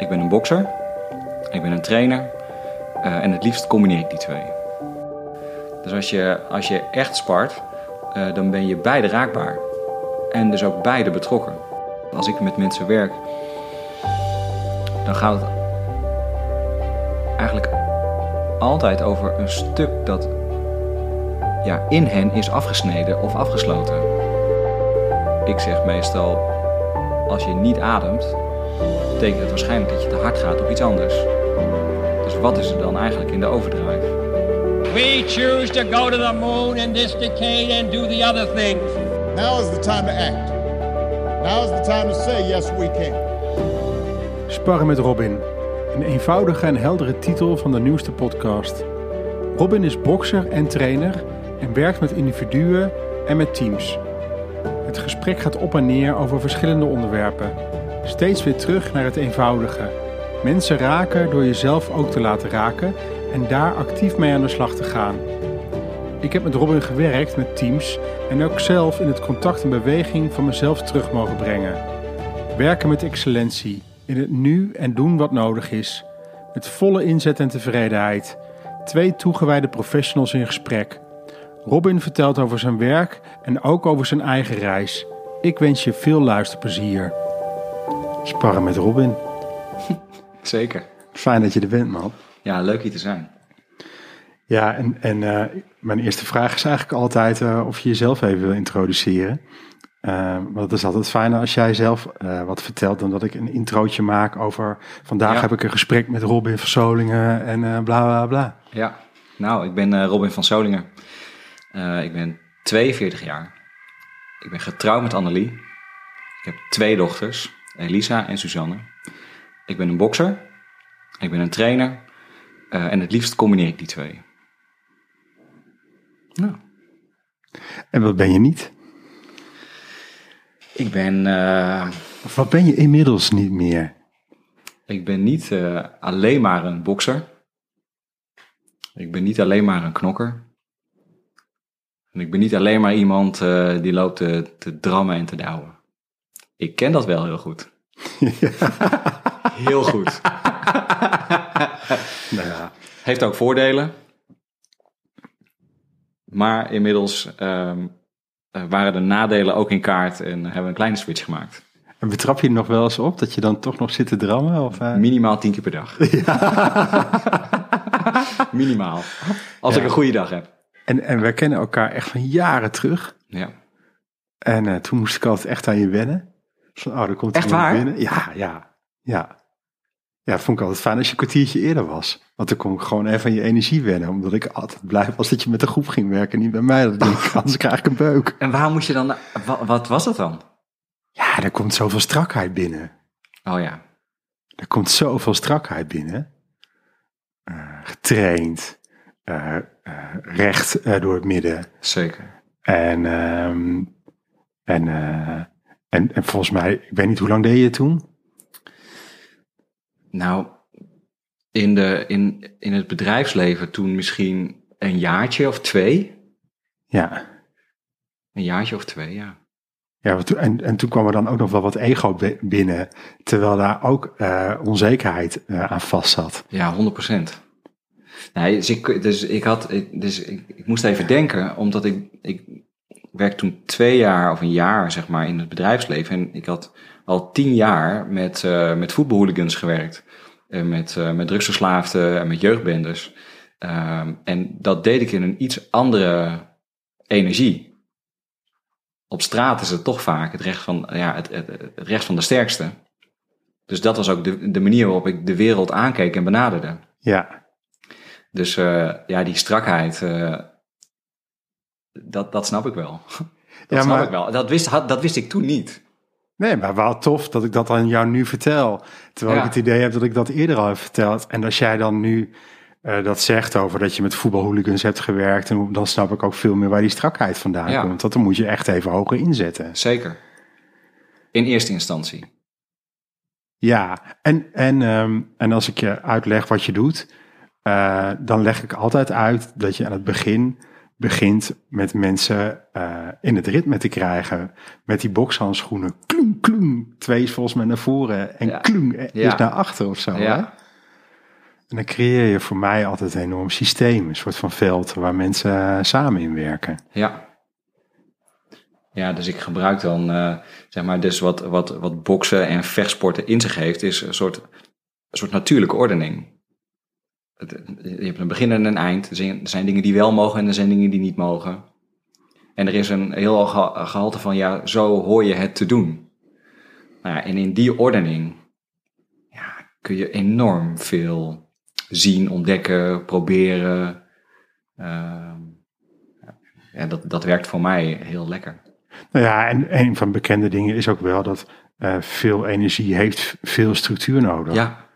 Ik ben een bokser, ik ben een trainer eh, en het liefst combineer ik die twee. Dus als je, als je echt spart, eh, dan ben je beide raakbaar. En dus ook beide betrokken. Als ik met mensen werk, dan gaat het eigenlijk altijd over een stuk dat ja, in hen is afgesneden of afgesloten. Ik zeg meestal, als je niet ademt, betekent het waarschijnlijk dat je te hard gaat op iets anders. Dus wat is er dan eigenlijk in de overdrive? We choose to go to the moon in this decade and do the other things. Now is the time to act. Now is the time to say yes we can. Sparren met Robin. Een eenvoudige en heldere titel van de nieuwste podcast. Robin is bokser en trainer en werkt met individuen en met teams. Het gesprek gaat op en neer over verschillende onderwerpen. Steeds weer terug naar het eenvoudige. Mensen raken door jezelf ook te laten raken en daar actief mee aan de slag te gaan. Ik heb met Robin gewerkt met teams en ook zelf in het contact en beweging van mezelf terug mogen brengen. Werken met excellentie, in het nu en doen wat nodig is. Met volle inzet en tevredenheid. Twee toegewijde professionals in gesprek. Robin vertelt over zijn werk en ook over zijn eigen reis. Ik wens je veel luisterplezier. Sparren met Robin. Zeker. Fijn dat je er bent, man. Ja, leuk hier te zijn. Ja, en, en eh, mijn eerste vraag is eigenlijk altijd eh, of je jezelf even wil introduceren. Uh, want het is altijd fijner als jij zelf wat vertelt dan dat ik een introotje maak over... Vandaag Ja. heb ik een gesprek met Robin van Solingen en bla bla bla. Ja, nou, ik ben Robin van Solingen. Ik ben 42 jaar. Ik ben getrouwd met Annelie. Ik heb twee dochters, Elisa en Suzanne. Ik ben een bokser. Ik ben een trainer. Eh, en het liefst combineer ik die twee. Nou, En wat ben je niet? ik ben, eh, Of wat ben je inmiddels niet meer? ik ben niet eh, alleen maar een bokser. Ik ben niet alleen maar een knokker. En ik ben niet alleen maar iemand die loopt te, te drammen en te douwen. Ik ken dat wel heel goed. Heel goed. Nou ja, Heeft ook voordelen. Maar inmiddels ehm, eh, waren de nadelen ook in kaart en hebben we een kleine switch gemaakt. en betrap je er nog wel eens op dat je dan toch nog zit te drammen? Of, eh? Minimaal tien keer per dag. Minimaal. Als ik een goede dag heb. En, en we kennen elkaar echt van jaren terug. Ja. En eh, toen moest ik altijd echt aan je wennen. Van, oh, er komt Echt waar? binnen. Ja, ja, ja. Ja, vond ik altijd fijn als je een kwartiertje eerder was. Want dan kon ik gewoon even aan je energie wennen. Omdat ik altijd blij was dat je met de groep ging werken. Niet bij mij. Dat denk ik, anders krijg ik een beuk. En waarom moest je dan... Wat, wat was dat dan? Ja, er komt zoveel strakheid binnen. Oh ja. Er komt zoveel strakheid binnen. Eh, getraind. eh, eh, recht door het midden. Zeker. En, ehm, en, eh, en, en volgens mij, ik weet niet hoe lang deed je het toen? Nou, in, de, in, in het bedrijfsleven toen misschien een jaartje of twee. Ja. Een jaartje of twee, ja. Ja, en, en toen kwam er dan ook nog wel wat ego bi- binnen, terwijl daar ook eh, onzekerheid eh, aan vast zat. Ja, 100%. Nee, dus ik, dus ik had, dus ik, ik moest even denken, omdat ik, ik werk toen twee jaar of een jaar, zeg maar, in het bedrijfsleven. En ik had al tien jaar met, eh met voetbalhooligans gewerkt. En met, eh met drugsverslaafden en met jeugdbendes. Ehm, en dat deed ik in een iets andere energie. Op straat is het toch vaak het recht van, ja, het, het, het recht van de sterkste. Dus dat was ook de, de manier waarop ik de wereld aankeek en benaderde. Ja, Dus eh, ja, die strakheid, dat, dat snap ik wel. Dat Ja, snap maar- ik wel. Dat wist, had, dat wist ik toen niet. nee, maar wel tof dat ik dat aan jou nu vertel. Terwijl Ja. ik het idee heb dat ik dat eerder al heb verteld. En als jij dan nu eh, dat zegt over dat je met voetbalhooligans hebt gewerkt, en dan snap ik ook veel meer waar die strakheid vandaan Ja. komt. Dat dan moet je echt even hoger inzetten. Zeker. In eerste instantie. Ja, en, en, ehm, en als ik je uitleg wat je doet, eh, dan leg ik altijd uit dat je aan het begin begint met mensen eh, in het ritme te krijgen. Met die bokshandschoenen. Kloem, kloeng. Twee is volgens mij naar voren en Ja. is Ja. naar achter of zo. Ja. Hè? En dan creëer je voor mij altijd een enorm systeem. Een soort van veld waar mensen eh, samen in werken. Ja. Ja, dus ik gebruik dan, eh, zeg maar, dus wat, wat, wat boksen en vechtsporten in zich heeft, is een soort, een soort natuurlijke ordening. Je hebt een begin en een eind. Er zijn, er zijn dingen die wel mogen en er zijn dingen die niet mogen. En er is een heel geha- gehalte van, ja, zo hoor je het te doen. Nou ja, en in die ordening ja, kun je enorm veel zien, ontdekken, proberen. Ehm, ja, dat, dat werkt voor mij heel lekker. Nou ja, en een van de bekende dingen is ook wel dat eh, veel energie heeft veel structuur nodig. Ja.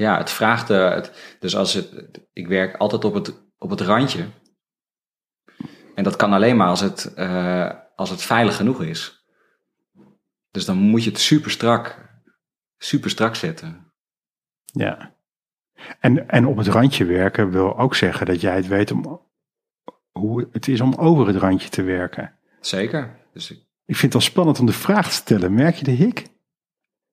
Ja, het vraagt. eh, het, dus als het. Ik werk altijd op het, op het randje. En dat kan alleen maar als het, eh, als het veilig genoeg is. Dus dan moet je het super strak, super strak zetten. Ja. En, en op het randje werken wil ook zeggen dat jij het weet om, hoe het is om over het randje te werken. Zeker. Dus ik, Ik vind het wel spannend om de vraag te stellen. Merk je de hik?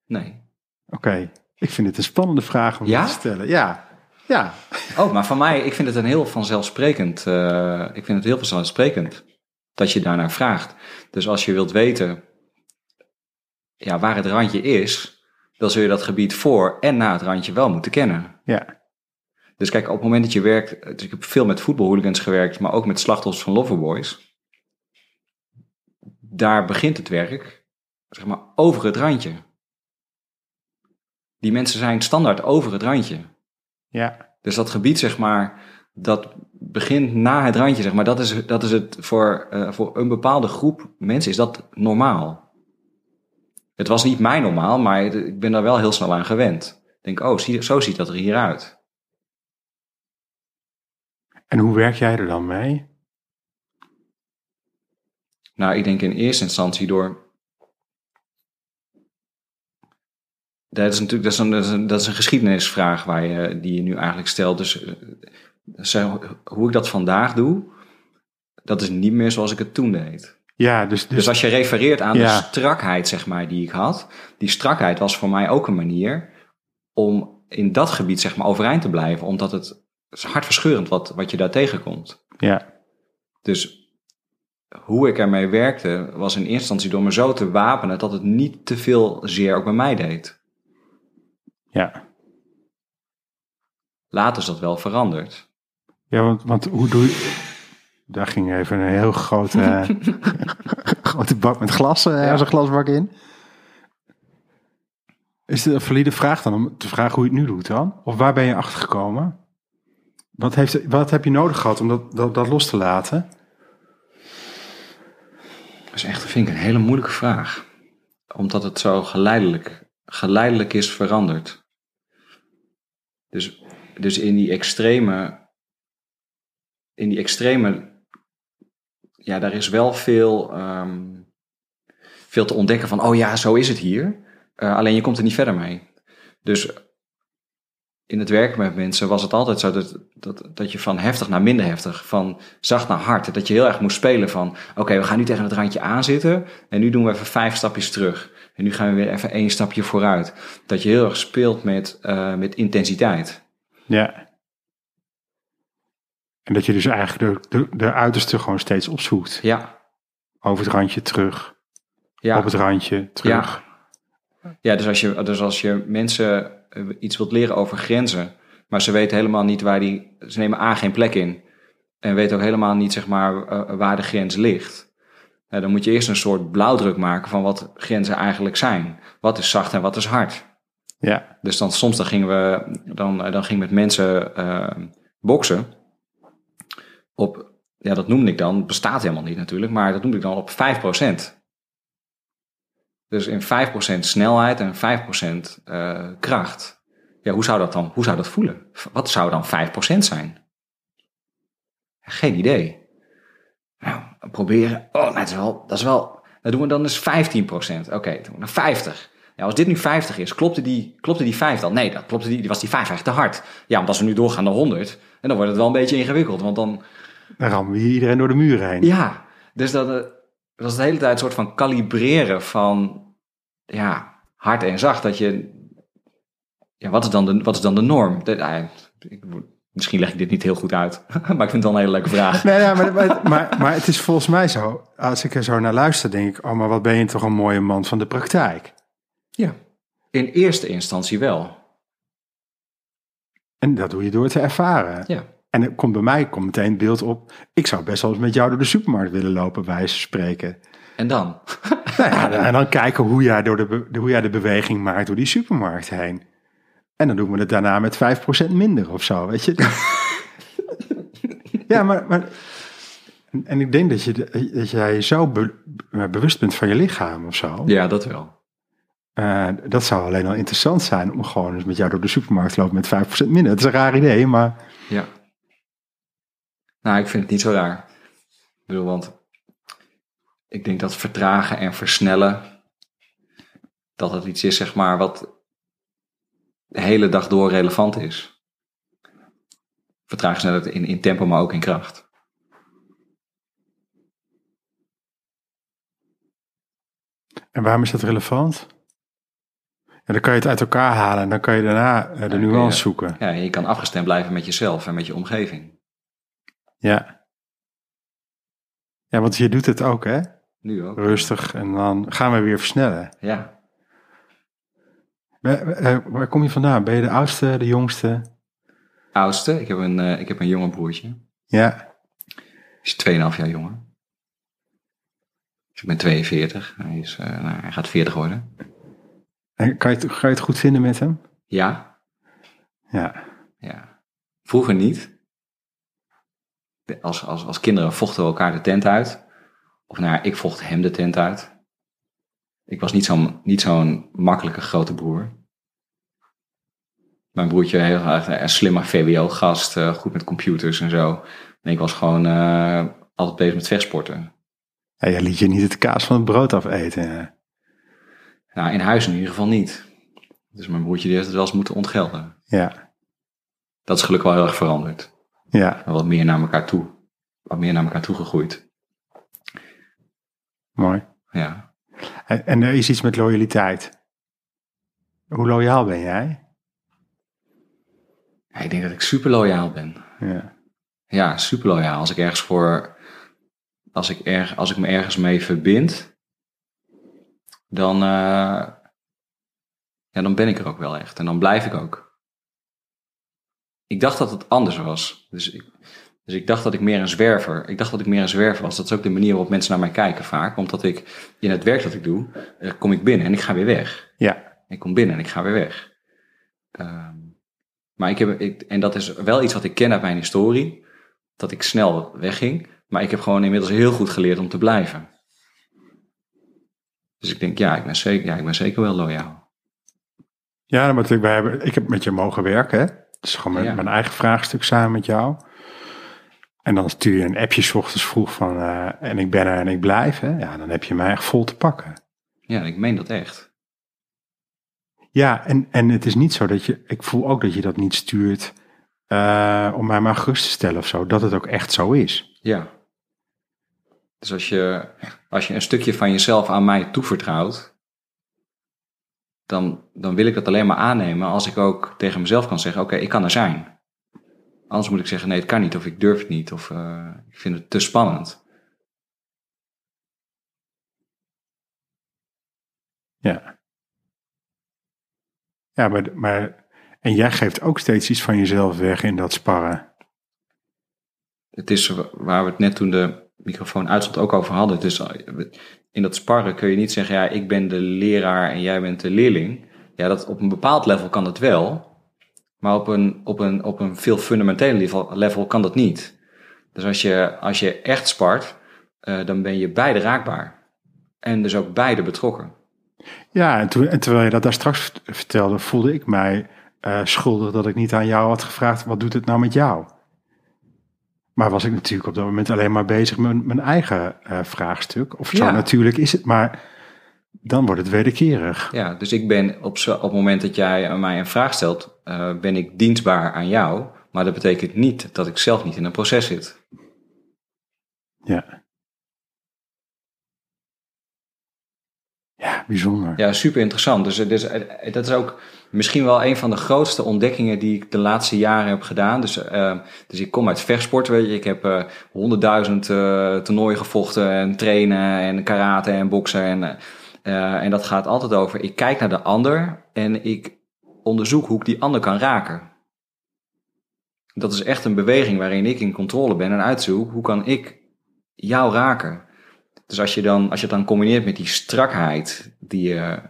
nee. Oké, ik vind het een spannende vraag om Ja? te stellen. Ja, ja. Oh, maar van mij, ik vind het een heel vanzelfsprekend. eh, ik vind het heel vanzelfsprekend dat je daarnaar vraagt. Dus als je wilt weten ja, waar het randje is, dan zul je dat gebied voor en na het randje wel moeten kennen. ja. Dus kijk, op het moment dat je werkt, dus ik heb veel met voetbalhooligans gewerkt, maar ook met slachtoffers van loverboys. Daar begint het werk, zeg maar, over het randje. Die mensen zijn standaard over het randje. Ja, Dus dat gebied, zeg maar, dat begint na het randje, zeg maar. Dat is, dat is het voor, eh, voor een bepaalde groep mensen is dat normaal. Het was niet mijn normaal, maar ik ben daar wel heel snel aan gewend. Ik denk, oh, zie, zo ziet dat er hier uit. en hoe werk jij er dan mee? Nou, ik denk in eerste instantie door. Dat is natuurlijk dat is een, dat is een, geschiedenisvraag waar je, die je nu eigenlijk stelt. Dus eh, zo, hoe ik dat vandaag doe, dat is niet meer zoals ik het toen deed. Ja, dus, dus, Dus als je refereert aan Ja. de strakheid, zeg maar, die ik had, die strakheid was voor mij ook een manier om in dat gebied, zeg maar, overeind te blijven, omdat het is hartverscheurend wat, wat je daar tegenkomt. ja, Dus hoe ik ermee werkte, was in eerste instantie door me zo te wapenen dat het niet te veel zeer ook bij mij deed. Ja. Later is dat wel veranderd. Ja, want, want hoe doe je... Daar ging even een heel grote, grote bak met glas, eh Ja. zo'n glasbak in. Is het een valide vraag dan om te vragen hoe je het nu doet dan? Of waar ben je achter gekomen? Wat, heeft, wat heb je nodig gehad om dat, dat, dat los te laten? Dat is echt, vind ik, een hele moeilijke vraag. Omdat het zo geleidelijk, geleidelijk is veranderd. Dus, dus in die extreme, in die extreme, ja, daar is wel veel, ehm, veel te ontdekken van, oh ja, zo is het hier. Eh, alleen je komt er niet verder mee. Dus in het werken met mensen was het altijd zo dat, dat, dat je van heftig naar minder heftig, van zacht naar hard, dat je heel erg moest spelen van, oké, we gaan nu tegen het randje aanzitten en nu doen we even vijf stapjes terug. En nu gaan we weer even één stapje vooruit. Dat je heel erg speelt met, eh, met intensiteit. Ja. En dat je dus eigenlijk de, de, de uiterste gewoon steeds opzoekt. Ja, Over het randje terug, ja. op het randje terug. Ja, dus als je, dus als je mensen eh, iets wilt leren over grenzen, maar ze weten helemaal niet waar die, ze nemen A geen plek in en weten ook helemaal niet zeg maar eh, waar de grens ligt. Nou, dan moet je eerst een soort blauwdruk maken van wat grenzen eigenlijk zijn. Wat is zacht en wat is hard. Ja, Dus dan soms dan gingen we, dan, eh, dan ging met mensen eh, boksen op, ja dat noemde ik dan, bestaat helemaal niet natuurlijk, maar dat noemde ik dan op 5%. Dus in 5% snelheid en 5% eh, kracht. Ja, hoe zou dat dan, hoe zou dat voelen? Wat zou dan 5% zijn? Geen idee. Nou, proberen. Oh, dat is wel, dat is wel, dat doen we dan eens 15%. Oké, doen we naar 50. Ja, als dit nu 50 is, klopte die, klopte die 5 dan? Nee, dan klopte die, die was die 5 echt te hard. Ja, want als we nu doorgaan naar 100, en dan wordt het wel een beetje ingewikkeld. Want dan, dan rammen we iedereen door de muren heen. ja, dus dat, eh, dat was de hele tijd een soort van kalibreren van ja, hard en zacht. Dat je, ja, wat is dan de, wat is dan de norm? De, ik, misschien leg ik dit niet heel goed uit, maar ik vind het wel een hele leuke vraag. Nee, ja, maar, maar, maar, maar het is volgens mij zo. Als ik er zo naar luister, denk ik: oh, maar wat ben je toch een mooie man van de praktijk? Ja, in eerste instantie wel. En dat doe je door te ervaren. Ja. En er komt bij mij komt meteen het beeld op. Ik zou best wel eens met jou door de supermarkt willen lopen, bij spreken. En dan? Nou ja, en dan kijken hoe jij, door de, hoe jij de beweging maakt door die supermarkt heen. En dan doen we het daarna met 5% minder of zo, weet je. ja, maar, maar en- ik denk dat, je, dat jij zo be- bewust bent van je lichaam of zo. Ja, dat wel. Eh, dat zou alleen al interessant zijn om gewoon eens met jou door de supermarkt te lopen met 5% minder. Het is een raar idee, maar Ja. Nou, ik vind het niet zo raar. Ik bedoel, want ik denk dat vertragen en versnellen, dat het iets is, zeg maar, wat de hele dag door relevant is. Vertragen sneller in, in tempo, maar ook in kracht. En waarom is dat relevant? Ja, dan kan je het uit elkaar halen en dan kan je daarna eh, de nuance je- zoeken. Ja, en je kan afgestemd blijven met jezelf en met je omgeving. Ja. Ja, want je doet het ook, hè? Nu ook. Rustig en dan gaan we weer versnellen. Ja. Waar, eh, waar kom je vandaan? Ben je de oudste, de jongste? Oudste, ik heb een, eh, ik heb een jonge broertje. Ja. Hij is 2,5 jaar jonger. Dus ik ben 42. Hij, is, eh, nou, hij gaat 40 worden. En kan je, het, ga je het goed vinden met hem? Ja, Ja. ja. Vroeger niet. Als, als, als kinderen vochten we elkaar de tent uit. Of nou ja, ik vocht hem de tent uit. Ik was niet zo'n niet zo'n makkelijke grote broer. Mijn broertje heel erg een slimme VWO-gast, eh, goed met computers en zo. En ik was gewoon eh, altijd bezig met vechtsporten. ja. Jij liet je niet het kaas van het brood afeten. Nou, in huis in ieder geval niet. Dus mijn broertje die heeft het wel eens moeten ontgelden. Ja. Dat is gelukkig wel heel erg veranderd. Ja, Wat meer naar elkaar toe. Wat meer naar elkaar toe gegroeid. mooi. Ja. En, en er is iets met loyaliteit. Hoe loyaal ben jij? Ja, Ik denk dat ik super loyaal ben. Ja. Ja, super loyaal. Als ik ergens voor. Als ik, erg, als ik me ergens mee verbind. Dan. eh, ja, dan ben ik er ook wel echt. En dan blijf ik ook. Ik dacht dat het anders was. Dus ik, dus ik dacht dat ik meer een zwerver. Ik dacht dat ik meer een zwerver was. Dat is ook de manier waarop mensen naar mij kijken vaak. Omdat ik in het werk dat ik doe. eh, kom ik binnen en ik ga weer weg. Ja. Ik kom binnen en ik ga weer weg. Ehm, maar ik heb, ik, en dat is wel iets wat ik ken uit mijn historie, dat ik snel wegging. Maar ik heb gewoon inmiddels heel goed geleerd om te blijven. Dus ik denk, ja, ik ben zeker, ja, ik ben zeker wel loyaal. Ja, maar natuurlijk, wij hebben, ik heb met je mogen werken. Hè? Dus gewoon mijn, Ja. mijn eigen vraagstuk samen met jou. En dan stuur je een appje 's ochtends vroeg van eh, en ik ben er en ik blijf. Hè? Ja, dan heb je mij echt vol te pakken. Ja, ik meen dat echt. Ja, en, en het is niet zo dat je, ik voel ook dat je dat niet stuurt eh, om mij maar gerust te stellen of zo. Dat het ook echt zo is. Ja. Dus als je, als je een stukje van jezelf aan mij toevertrouwt, dan, dan wil ik dat alleen maar aannemen als ik ook tegen mezelf kan zeggen, oké, ik kan er zijn. Anders moet ik zeggen, nee, het kan niet, of ik durf het niet, of eh, ik vind het te spannend. Ja. Ja, maar, maar en jij geeft ook steeds iets van jezelf weg in dat sparren. Het is waar we het net toen de microfoon uitstond ook over hadden. Dus in dat sparren kun je niet zeggen, ja, ik ben de leraar en jij bent de leerling. Ja, dat op een bepaald level kan dat wel. Maar op een, op een, op een veel fundamenteler level, level kan dat niet. Dus als je, als je echt spart, eh, dan ben je beide raakbaar. En dus ook beide betrokken. Ja, en, toen, en terwijl je dat daar straks vert- vertelde, voelde ik mij eh, schuldig dat ik niet aan jou had gevraagd, wat doet het nou met jou? Maar was ik natuurlijk op dat moment alleen maar bezig met mijn eigen eh, vraagstuk. Of zo Ja. natuurlijk is het, maar dan wordt het wederkerig. Ja, dus ik ben op, zo- op het moment dat jij mij een vraag stelt, eh, ben ik dienstbaar aan jou. Maar dat betekent niet dat ik zelf niet in een proces zit. Ja. Ja. bijzonder. Ja, super interessant. Dus, dus eh, dat is ook misschien wel een van de grootste ontdekkingen die ik de laatste jaren heb gedaan. Dus, eh, dus ik kom uit vechtsport, weet je. Ik heb eh, honderdduizend uh, toernooien gevochten en trainen en karate en boksen. En, eh, en dat gaat altijd over, ik kijk naar de ander en ik onderzoek hoe ik die ander kan raken. Dat is echt een beweging waarin ik in controle ben en uitzoek, hoe kan ik jou raken? Dus als je, dan, als je het dan combineert met die strakheid die je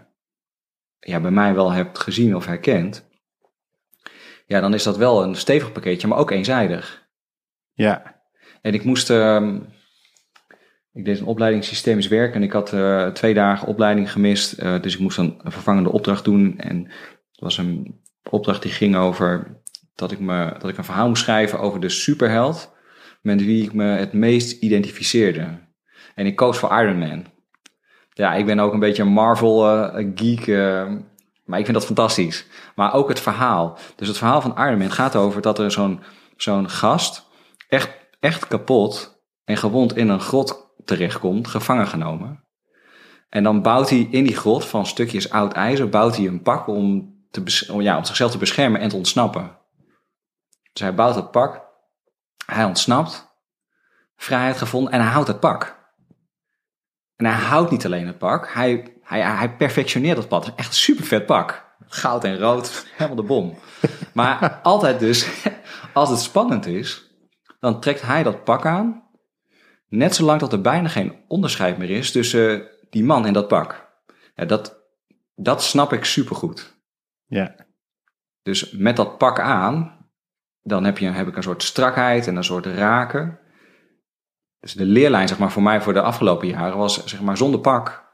ja, bij mij wel hebt gezien of herkend, ja, dan is dat wel een stevig pakketje, maar ook eenzijdig. Ja, En ik moest, ehm, ik deed een opleiding systemisch werk en ik had eh, twee dagen opleiding gemist, eh, dus ik moest een, een vervangende opdracht doen. En het was een opdracht die ging over dat ik, me, dat ik een verhaal moest schrijven over de superheld met wie ik me het meest identificeerde. En ik koos voor Iron Man. Ja, ik ben ook een beetje een Marvel-geek, maar ik vind dat fantastisch. Maar ook het verhaal. Dus het verhaal van Iron Man gaat over dat er zo'n zo'n gast echt, echt kapot en gewond in een grot terechtkomt, gevangen genomen. En dan bouwt hij in die grot van stukjes oud ijzer, bouwt hij een pak om, te ja, om zichzelf te beschermen en te ontsnappen. Dus hij bouwt het pak, hij ontsnapt, vrijheid gevonden en hij houdt het pak. En hij houdt niet alleen het pak, hij, hij, hij perfectioneert het is echt een super vet pak. Goud en rood, helemaal de bom. Maar altijd dus, als het spannend is, dan trekt hij dat pak aan. Net zolang dat er bijna geen onderscheid meer is tussen die man en dat pak. Ja, dat, dat snap ik supergoed. ja, Dus met dat pak aan, dan heb, je, heb ik een soort strakheid en een soort raken. Dus de leerlijn, zeg maar, voor mij voor de afgelopen jaren was, zeg maar, zonder pak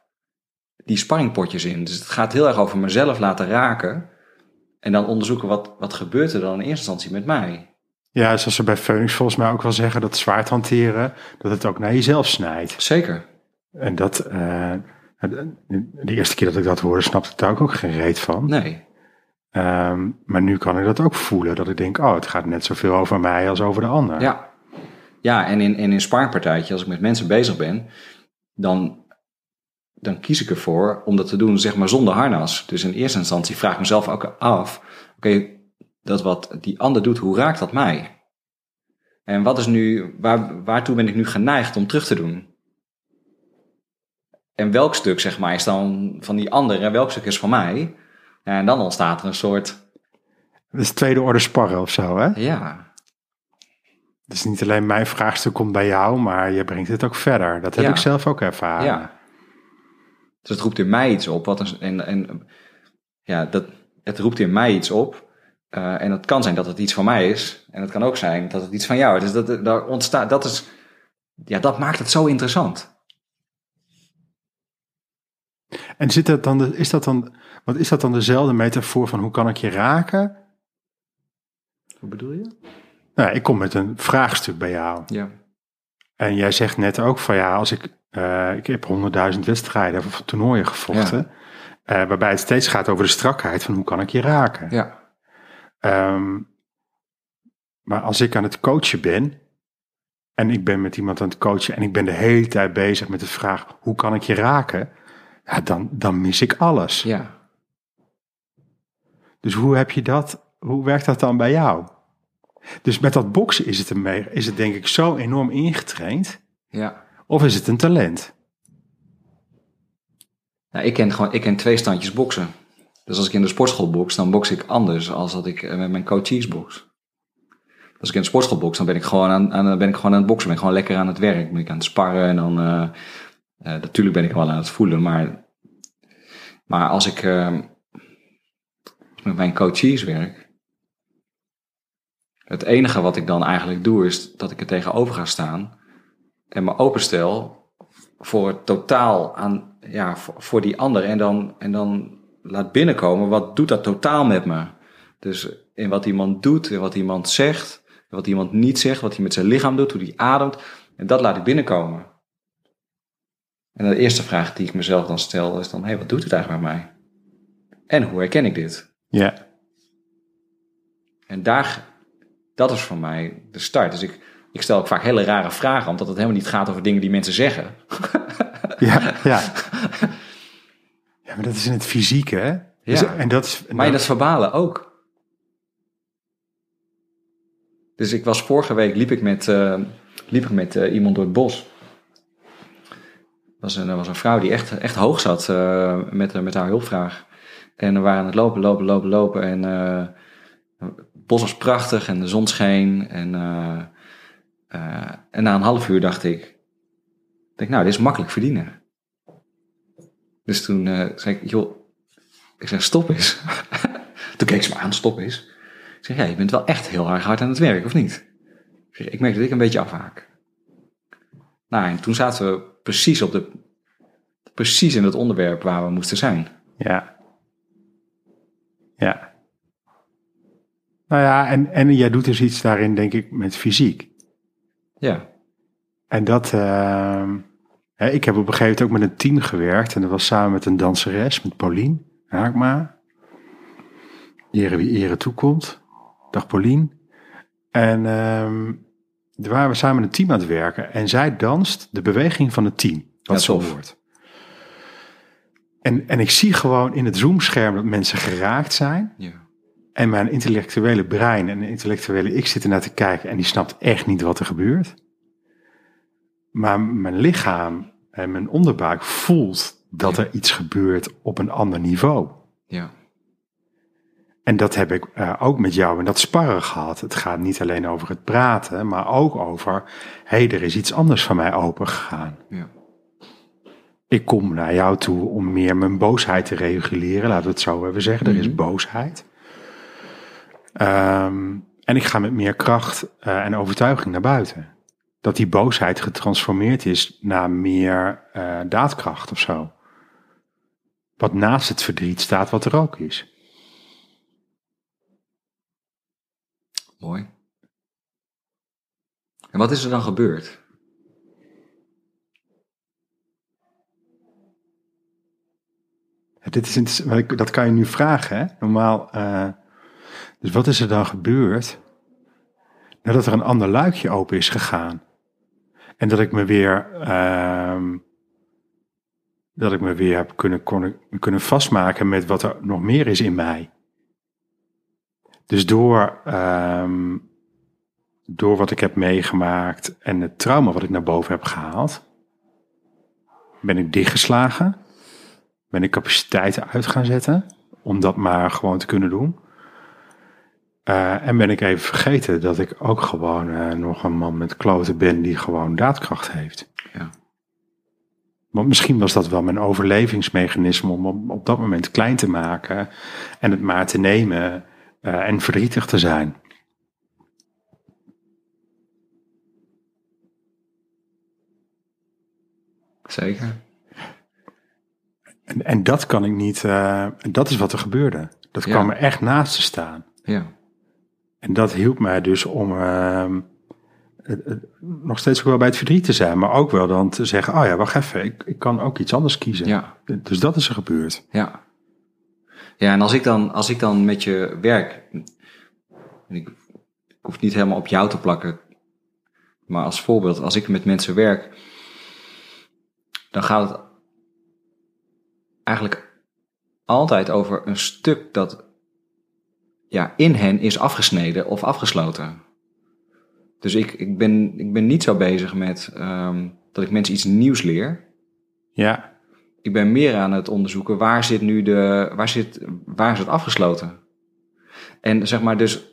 die sparringpotjes in. Dus het gaat heel erg over mezelf laten raken. En dan onderzoeken wat, wat gebeurt er dan in eerste instantie met mij. Ja, zoals ze bij Phoenix volgens mij ook wel zeggen, dat zwaard hanteren, dat het ook naar jezelf snijdt. Zeker. En dat, eh, de eerste keer dat ik dat hoorde, snapte ik daar ook, ook geen reet van. Nee. Ehm, maar nu kan ik dat ook voelen, dat ik denk, oh, het gaat net zoveel over mij als over de ander. Ja. Ja, en in, in een spaarpartijtje, als ik met mensen bezig ben, dan, dan kies ik ervoor om dat te doen, zeg maar, zonder harnas. Dus in eerste instantie vraag ik mezelf ook af, oké, dat wat die ander doet, hoe raakt dat mij? En wat is nu, waar, waartoe ben ik nu geneigd om terug te doen? En welk stuk, zeg maar, is dan van die ander en welk stuk is van mij? En dan ontstaat er een soort, Dat is tweede orde sparren of zo, hè? ja, Dus niet alleen mijn vraagstuk komt bij jou, maar je brengt het ook verder. Dat heb Ja. ik zelf ook ervaren. Ja. Dus het roept in mij iets op. Wat een, en, en ja, dat, het roept in mij iets op. Eh, en het kan zijn dat het iets van mij is. En het kan ook zijn dat het iets van jou is. Dus dat, daar ontstaat, dat is, ja, dat maakt het zo interessant. En zit dat dan, de- is dat dan, wat is dat dan dezelfde metafoor van hoe kan ik je raken? Hoe bedoel je? Nou, ik kom met een vraagstuk bij jou. Ja. En jij zegt net ook van ja, als ik, eh, ik heb honderdduizend wedstrijden of toernooien gevochten. eh, waarbij het steeds gaat over de strakheid van hoe kan ik je raken. Ja. Ehm, maar als ik aan het coachen ben en ik ben met iemand aan het coachen en ik ben de hele tijd bezig met de vraag hoe kan ik je raken, ja, dan, dan mis ik alles. Ja. Dus hoe heb je dat, hoe werkt dat dan bij jou? Dus met dat boksen is het, ermee, is het denk ik zo enorm ingetraind, Ja. of is het een talent? Nou, ik ken gewoon, ik ken twee standjes boksen. Dus als ik in de sportschool boks, dan boks ik anders als dat ik eh, met mijn coaches boks. Als ik in de sportschool boks, dan ben ik gewoon aan, aan, ben ik gewoon aan het boksen. Ben ik gewoon lekker aan het werk. Ben ik aan het sparren en dan... eh, eh, natuurlijk ben ik wel aan het voelen, maar... Maar als ik eh, met mijn coaches werk... Het enige wat ik dan eigenlijk doe, is dat ik er tegenover ga staan... en me openstel voor het totaal aan, ja, voor, voor die ander. En dan, en dan laat binnenkomen, wat doet dat totaal met me? Dus in wat iemand doet, in wat iemand zegt, wat iemand niet zegt, wat hij met zijn lichaam doet, hoe hij ademt. En dat laat ik binnenkomen. En de eerste vraag die ik mezelf dan stel is dan, hé, hey, wat doet het eigenlijk met mij? En hoe herken ik dit? Ja, En daar, dat is voor mij de start. Dus ik, ik stel ook vaak hele rare vragen, omdat het helemaal niet gaat over dingen die mensen zeggen. ja, ja. Ja, maar dat is in het fysieke, hè? Dus- Ja. en dat is, Maar in het verbale ook. Dus ik was vorige week, liep ik met, eh, liep ik met eh, iemand door het bos. Was een, er was een vrouw die echt, echt hoog zat eh, met, met haar hulpvraag. En we waren aan het lopen, lopen, lopen, lopen. En het bos was prachtig en de zon scheen. En, en na een half uur dacht ik, ik denk, nou, dit is makkelijk verdienen. Dus toen eh, zei ik, joh, ik zeg, stop eens. Toen keek ze me aan, stop eens. Ik zeg, ja, je bent wel echt heel erg hard aan het werk, of niet? Ik, zeg, ik merk dat ik een beetje afhaak. Nou, en toen zaten we precies op de... Precies in het onderwerp waar we moesten zijn. Ja. Ja. Nou ja, en, en jij doet dus iets daarin, denk ik, met fysiek. Ja, En dat, ehm, hè, ik heb op een gegeven moment ook met een team gewerkt. En dat was samen met een danseres, met Paulien Haakma. Ere wie ere toekomt. Dag Paulien. En ehm daar waren we samen met een team aan het werken. En zij danst de beweging van het team. Wat Ja, zo wordt. En, en ik zie gewoon in het zoomscherm dat mensen geraakt zijn. ja, En mijn intellectuele brein en intellectuele ik zitten naar te kijken en die snapt echt niet wat er gebeurt. Maar mijn lichaam en mijn onderbuik voelt dat er iets gebeurt op een ander niveau. ja, En dat heb ik eh, ook met jou in dat sparren gehad. Het gaat niet alleen over het praten, maar ook over, hé, hey, er is iets anders van mij open gegaan. ja. Ik kom naar jou toe om meer mijn boosheid te reguleren. Laten we het zo even zeggen. Er is Mhm. boosheid. Ehm, en ik ga met meer kracht eh, en overtuiging naar buiten. Dat die boosheid getransformeerd is naar meer eh, daadkracht of zo. Wat naast het verdriet staat, wat er ook is. Mooi. En wat is er dan gebeurd? Dit is dat kan je nu vragen, hè? Normaal. eh, dus wat is er dan gebeurd? Nadat er een ander luikje open is gegaan. En dat ik me weer. ehm, dat ik me weer heb kunnen, kunnen vastmaken met wat er nog meer is in mij. Dus door, ehm, door wat ik heb meegemaakt en het trauma wat ik naar boven heb gehaald, ben ik dichtgeslagen ben ik capaciteiten uit gaan zetten om dat maar gewoon te kunnen doen. Eh, en ben ik even vergeten dat ik ook gewoon eh, nog een man met kloten ben die gewoon daadkracht heeft. Ja. Want misschien was dat wel mijn overlevingsmechanisme om op, op dat moment klein te maken en het maar te nemen eh, en verdrietig te zijn. Zeker. En, en dat kan ik niet, dat is wat er gebeurde. Dat Ja. kwam er echt naast te staan. Ja, En dat hielp mij dus om ehm, nog steeds ook wel bij het verdriet te zijn, maar ook wel dan te zeggen, oh ja, wacht even, ik, ik kan ook iets anders kiezen. ja. Dus dat is er gebeurd. Ja. Ja, en als ik dan, als ik dan met je werk, ik, ik hoef het niet helemaal op jou te plakken, maar als voorbeeld, als ik met mensen werk, dan gaat het eigenlijk altijd over een stuk dat ja, in hen is afgesneden of afgesloten. Dus ik, ik, ben, ik ben niet zo bezig met ehm, dat ik mensen iets nieuws leer Ja, ik ben meer aan het onderzoeken waar zit nu de, waar zit, waar is het afgesloten? En zeg maar dus,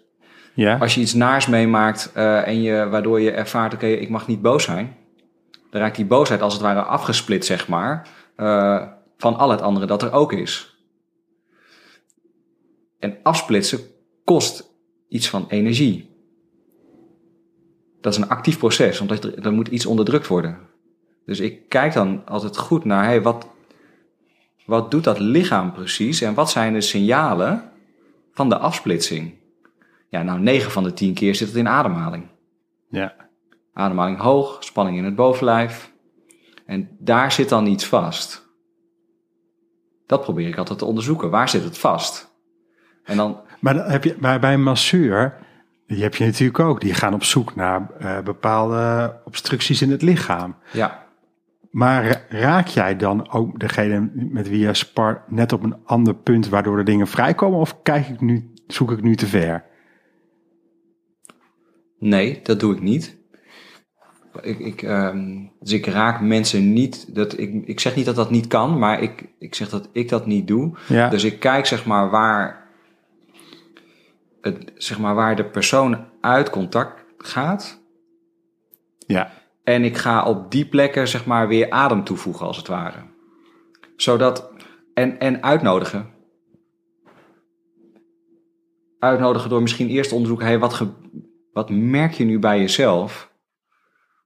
ja, als je iets naars meemaakt eh, en je, waardoor je ervaart, oké, ik mag niet boos zijn. Dan raakt die boosheid als het ware afgesplit, zeg maar, eh, van al het andere dat er ook is. En afsplitsen kost iets van energie. Dat is een actief proces, omdat er, er moet iets onderdrukt worden. Dus ik kijk dan altijd goed naar, hey, wat, wat doet dat lichaam precies en wat zijn de signalen van de afsplitsing? Ja, nou, 9 van de 10 keer zit het in ademhaling. ja, Ademhaling hoog, spanning in het bovenlijf. En daar zit dan iets vast. Dat probeer ik altijd te onderzoeken. Waar zit het vast? En dan, Maar dan heb je, maar bij een masseur, die heb je natuurlijk ook, die gaan op zoek naar eh, bepaalde obstructies in het lichaam. ja, Maar raak jij dan ook degene met wie je spart net op een ander punt waardoor de dingen vrijkomen? Of kijk ik nu, zoek ik nu te ver? Nee, dat doe ik niet. Ik, ik, ehm, dus ik raak mensen niet. Dat, ik, ik zeg niet dat dat niet kan, maar ik, ik zeg dat ik dat niet doe. Ja. Dus ik kijk zeg maar waar, het, zeg maar waar de persoon uit contact gaat. Ja. En ik ga op die plekken zeg maar weer adem toevoegen als het ware. Zodat, en, en uitnodigen. Uitnodigen door misschien eerst te onderzoeken, hey, wat, ge, wat merk je nu bij jezelf?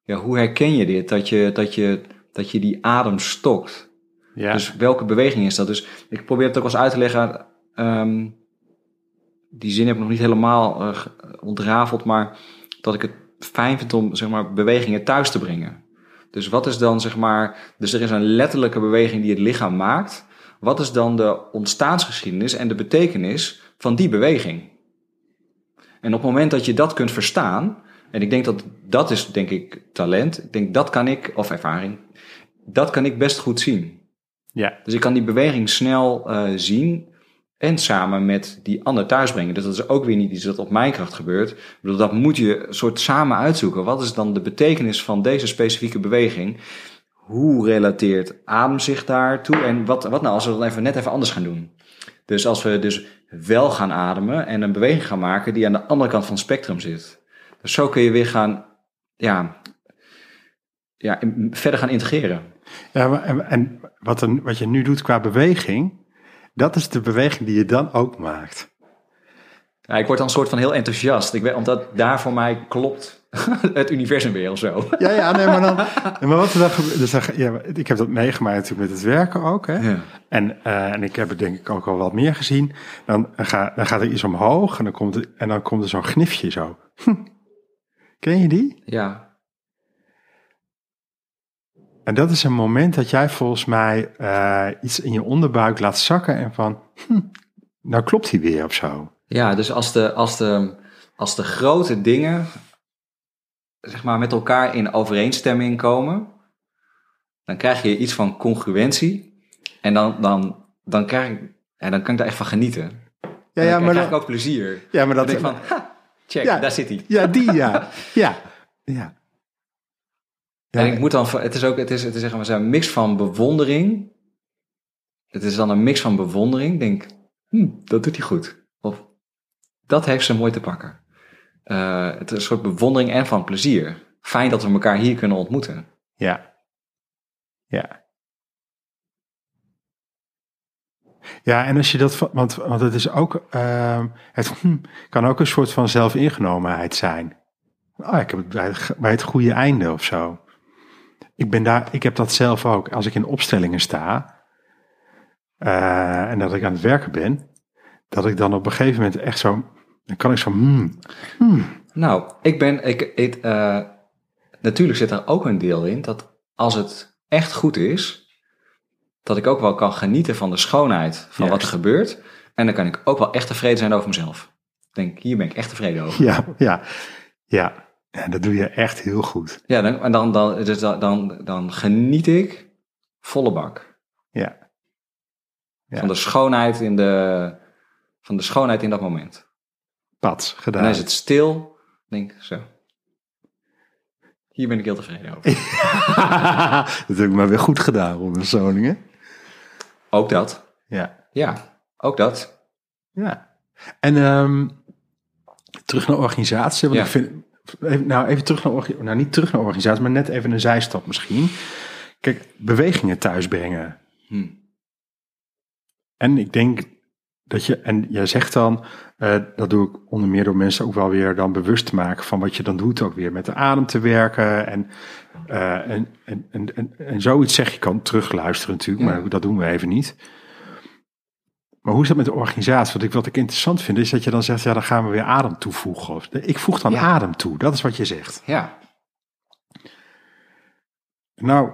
Ja, hoe herken je dit? Dat je, dat je, dat je die adem stokt. Ja. Dus welke beweging is dat? Dus ik probeer het ook eens uit te leggen. ehm, die zin heb ik nog niet helemaal eh, ontrafeld, maar dat ik het fijn vind om zeg maar, bewegingen thuis te brengen. Dus wat is dan zeg maar, dus er is een letterlijke beweging die het lichaam maakt. Wat is dan de ontstaansgeschiedenis en de betekenis van die beweging? En op het moment dat je dat kunt verstaan, en ik denk dat dat is denk ik talent, ik denk dat kan ik, of ervaring, dat kan ik best goed zien. ja. Dus ik kan die beweging snel eh, zien en samen met die ander thuisbrengen. Dus dat is ook weer niet iets dat op mijn kracht gebeurt. Bedoel, dat moet je soort samen uitzoeken. Wat is dan de betekenis van deze specifieke beweging? Hoe relateert adem zich daartoe? En wat, wat nou als we dat even net even anders gaan doen? Dus als we dus wel gaan ademen en een beweging gaan maken die aan de andere kant van het spectrum zit. Dus zo kun je weer gaan, ja, ja verder gaan integreren. Ja, en, wat, wat je nu doet qua beweging, dat is de beweging die je dan ook maakt. Ja, ik word dan een soort van heel enthousiast. Ik weet, omdat daar voor mij klopt het universum weer of zo. Ja, ja, nee, maar dan. Maar wat er dan. Dus ja, ik heb dat meegemaakt natuurlijk met het werken ook. Hè? Ja. En, eh, en ik heb het denk ik ook al wat meer gezien. Dan, ga, dan gaat er iets omhoog en dan komt, er, en dan komt er zo'n gnifje zo. Hm. Ken je die? Ja, En dat is een moment dat jij volgens mij eh, iets in je onderbuik laat zakken en van, hm, nou klopt hij weer of zo. ja dus als de, als, de, als de grote dingen zeg maar, met elkaar in overeenstemming komen, dan krijg je iets van congruentie. En dan, dan, dan, krijg ik, en dan kan ik daar echt van genieten. Ja, ja, dan maar, krijg ik ook plezier. ja, maar Dan dat, denk ik van, ha, check, Ja. daar zit hij. ja, die, ja, ja, ja. Ja, en ik moet dan, het is ook, het is, het is zeg maar een mix van bewondering. Het is dan een mix van bewondering. Ik Denk, hm, dat doet hij goed. Of, dat heeft ze mooi te pakken. Eh, het is een soort bewondering en van plezier. Fijn dat we elkaar hier kunnen ontmoeten. Ja. Ja. Ja, en als je dat, want, want het is ook, ehm, het hm, kan ook een soort van zelfingenomenheid zijn. Oh, ik heb het bij, het bij het goede einde of zo. Ik ben daar, ik heb dat zelf ook. Als ik in opstellingen sta eh, en dat ik aan het werken ben, dat ik dan op een gegeven moment echt zo, dan kan ik zo, hmm, Nou, ik ben, ik, ik, eh, natuurlijk zit er ook een deel in dat als het echt goed is, dat ik ook wel kan genieten van de schoonheid van wat er gebeurt. En dan kan ik ook wel echt tevreden zijn over mezelf. Ik denk, hier ben ik echt tevreden over. ja, ja, ja. En dat doe je echt heel goed. Ja, dan, en dan, dan, dus dan, dan, dan geniet ik volle bak Ja. Ja. van de schoonheid in de, van de schoonheid in dat moment. Pats, En gedaan. dan is het stil. Denk, zo. Hier ben ik heel tevreden over. dat heb ik maar weer goed gedaan, Ron Zoningen. Ook dat. Ja. Ja, ook dat. ja. En ehm, terug naar organisatie. Want Ja. ik vind, even, nou, even terug naar. Nou, niet terug naar organisatie, maar net even een zijstap misschien. Kijk, bewegingen thuisbrengen. Hm. En ik denk dat je, en jij zegt dan, eh, dat doe ik onder meer door mensen ook wel weer dan bewust te maken van wat je dan doet, ook weer met de adem te werken. En, eh, en, en, en, en, en zoiets zeg je kan terugluisteren natuurlijk, Ja. maar dat doen we even niet. Maar hoe is dat met de organisatie? Wat ik, wat ik interessant vind, is dat je dan zegt, ja, dan gaan we weer adem toevoegen. Of, ik voeg dan Ja. adem toe, dat is wat je zegt. Ja, Nou,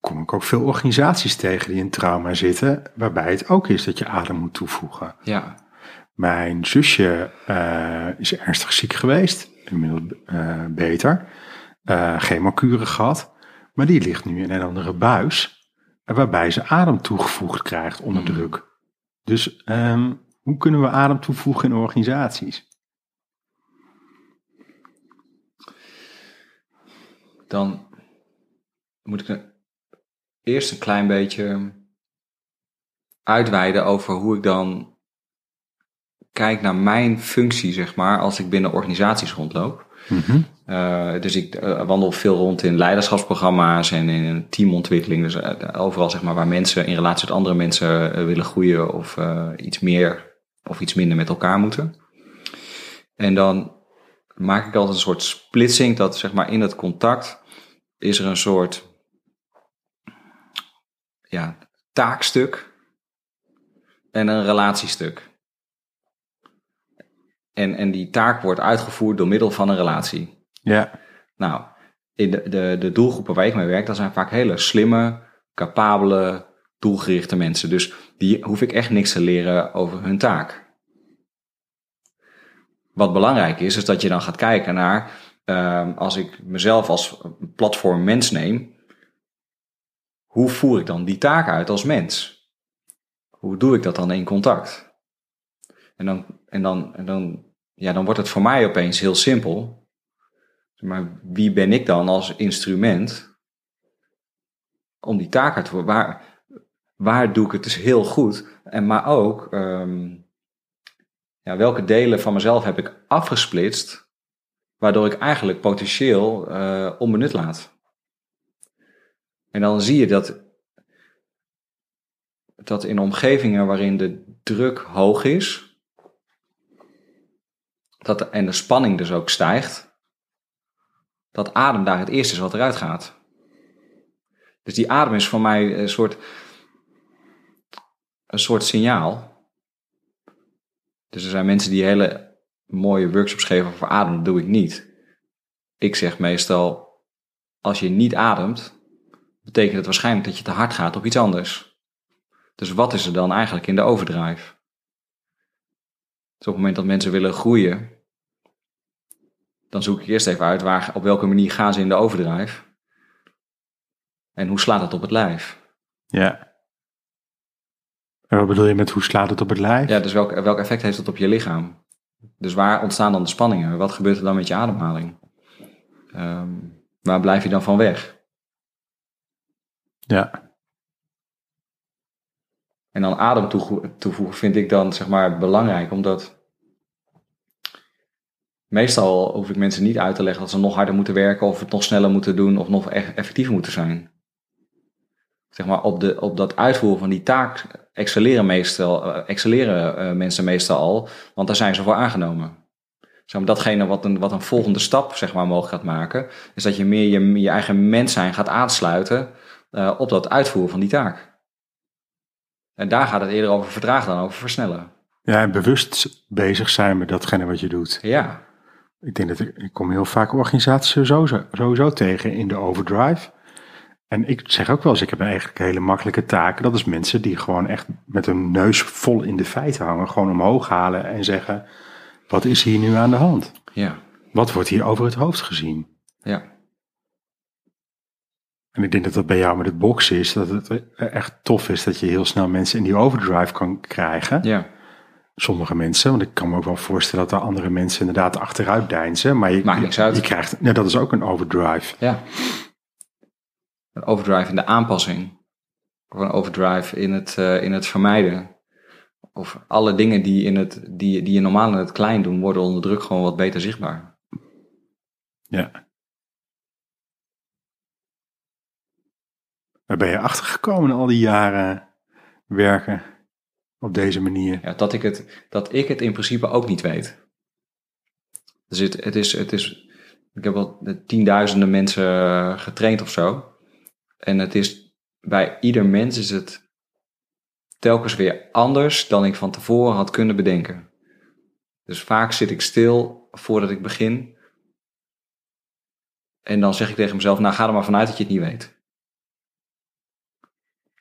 kom ik ook veel organisaties tegen die in trauma zitten, waarbij het ook is dat je adem moet toevoegen. ja, Mijn zusje eh, is ernstig ziek geweest, inmiddels eh, beter. Eh chemokuren gehad. Maar die ligt nu in een andere buis, waarbij ze adem toegevoegd krijgt onder Mhm. druk. Dus ehm, hoe kunnen we adem toevoegen in organisaties? Dan moet ik er eerst een klein beetje uitweiden over hoe ik dan kijk naar mijn functie, zeg maar, als ik binnen organisaties rondloop. Eh, dus ik eh, wandel veel rond in leiderschapsprogramma's en in teamontwikkeling. Dus eh, overal zeg maar, waar mensen in relatie tot andere mensen willen groeien of iets meer of iets minder met elkaar moeten. En dan maak ik altijd een soort splitsing dat zeg maar in het contact is er een soort ja, taakstuk en een relatiestuk. En, en die taak wordt uitgevoerd door middel van een relatie. Ja, Nou, in de, de, de doelgroepen waar ik mee werk, dat zijn vaak hele slimme, capabele, doelgerichte mensen. Dus die hoef ik echt niks te leren over hun taak. Wat belangrijk is, is dat je dan gaat kijken naar, ehm, als ik mezelf als platform mens neem, hoe voer ik dan die taak uit als mens? Hoe doe ik dat dan in contact? En dan, en dan, en dan, ja, dan wordt het voor mij opeens heel simpel. Maar wie ben ik dan als instrument om die taak te voeren? Waar, waar doe ik het dus heel goed? En maar ook, ehm, ja, welke delen van mezelf heb ik afgesplitst, waardoor ik eigenlijk potentieel eh, onbenut laat? En dan zie je dat, dat in omgevingen waarin de druk hoog is, dat en de spanning dus ook stijgt, dat adem daar het eerste is wat eruit gaat. Dus die adem is voor mij een soort, een soort signaal. Dus er zijn mensen die hele mooie workshops geven over adem, dat doe ik niet. Ik zeg meestal, als je niet ademt, betekent het waarschijnlijk dat je te hard gaat op iets anders. Dus wat is er dan eigenlijk in de overdrive? Dus op het moment dat mensen willen groeien, dan zoek ik eerst even uit waar, op welke manier gaan ze in de overdrive. En hoe slaat het op het lijf? ja. En wat bedoel je met hoe slaat het op het lijf? Ja, dus welk, welk effect heeft het op je lichaam? Dus waar ontstaan dan de spanningen? Wat gebeurt er dan met je ademhaling? Ehm, waar blijf je dan van weg? ja. En dan adem toevo- toevoegen vind ik dan zeg maar belangrijk, omdat meestal hoef ik mensen niet uit te leggen dat ze nog harder moeten werken of het nog sneller moeten doen of nog effectiever moeten zijn. Zeg maar op, de, op dat uitvoeren van die taak excelleren, meestal, eh, excelleren eh, mensen meestal al, want daar zijn ze voor aangenomen. Zeg maar, datgene wat een, wat een volgende stap zeg maar, mogelijk gaat maken, is dat je meer je, je eigen mens zijn gaat aansluiten eh, op dat uitvoeren van die taak. En daar gaat het eerder over vertragen dan over versnellen. Ja, en bewust bezig zijn met datgene wat je doet. Ja, Ik denk dat ik, ik kom heel vaak organisaties sowieso, sowieso tegen in de overdrive. En ik zeg ook wel eens, ik heb eigenlijk hele makkelijke taken. Dat is mensen die gewoon echt met hun neus vol in de feiten hangen. Gewoon omhoog halen en zeggen, wat is hier nu aan de hand? ja, Wat wordt hier over het hoofd gezien? ja. En ik denk dat dat bij jou met het boksen is, dat het echt tof is dat je heel snel mensen in die overdrive kan krijgen. ja. Sommige mensen, want ik kan me ook wel voorstellen dat er andere mensen inderdaad achteruit deinzen. Maar je, Maakt niks uit. je krijgt, nou, dat is ook een overdrive. ja. Een overdrive in de aanpassing. Of een overdrive in het, eh, in het vermijden. Of alle dingen die, in het, die, die je normaal in het klein doen, worden onder druk gewoon wat beter zichtbaar. Ja. Waar ben je achtergekomen al die jaren werken op deze manier? Ja, dat, ik het, dat ik het in principe ook niet weet. Dus het, het, is, het is, ik heb wel tienduizenden mensen eh, getraind of zo. En het is, bij ieder mens is het telkens weer anders dan ik van tevoren had kunnen bedenken. Dus vaak zit ik stil voordat ik begin. En dan zeg ik tegen mezelf, nou ga er maar vanuit dat je het niet weet.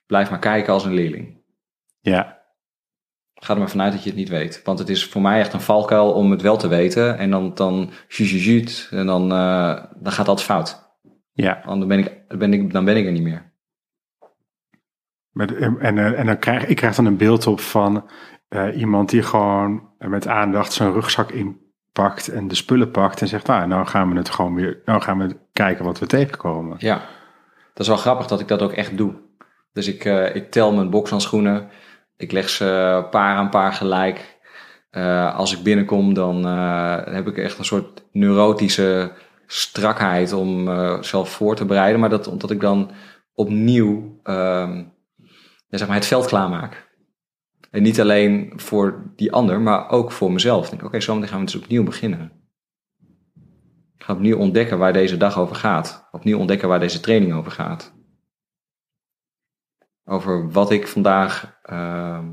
Blijf maar kijken als een leerling. Ja, Ga er maar vanuit dat je het niet weet. Want het is voor mij echt een valkuil om het wel te weten. En dan, dan, en dan, eh, dan gaat dat fout. Ja, Want dan ben ik, ben ik, dan ben ik er niet meer. met, en, en, eh, en dan krijg ik krijg dan een beeld op van eh, iemand die gewoon met aandacht zijn rugzak inpakt en de spullen pakt en zegt, nou, nou gaan we het gewoon weer, nou gaan we kijken wat we tegenkomen. Ja, dat is wel grappig dat ik dat ook echt doe. Dus ik, eh, ik tel mijn bokshandschoenen. Ik leg ze paar aan paar gelijk. Eh, als ik binnenkom, dan eh, heb ik echt een soort neurotische strakheid om eh, zelf voor te bereiden. Maar dat omdat ik dan opnieuw ehm, zeg maar het veld klaarmaak. En niet alleen voor die ander, maar ook voor mezelf. Oké, meteen gaan we dus opnieuw beginnen. Ik ga opnieuw ontdekken waar deze dag over gaat. Opnieuw ontdekken waar deze training over gaat. Over wat ik vandaag. ehm,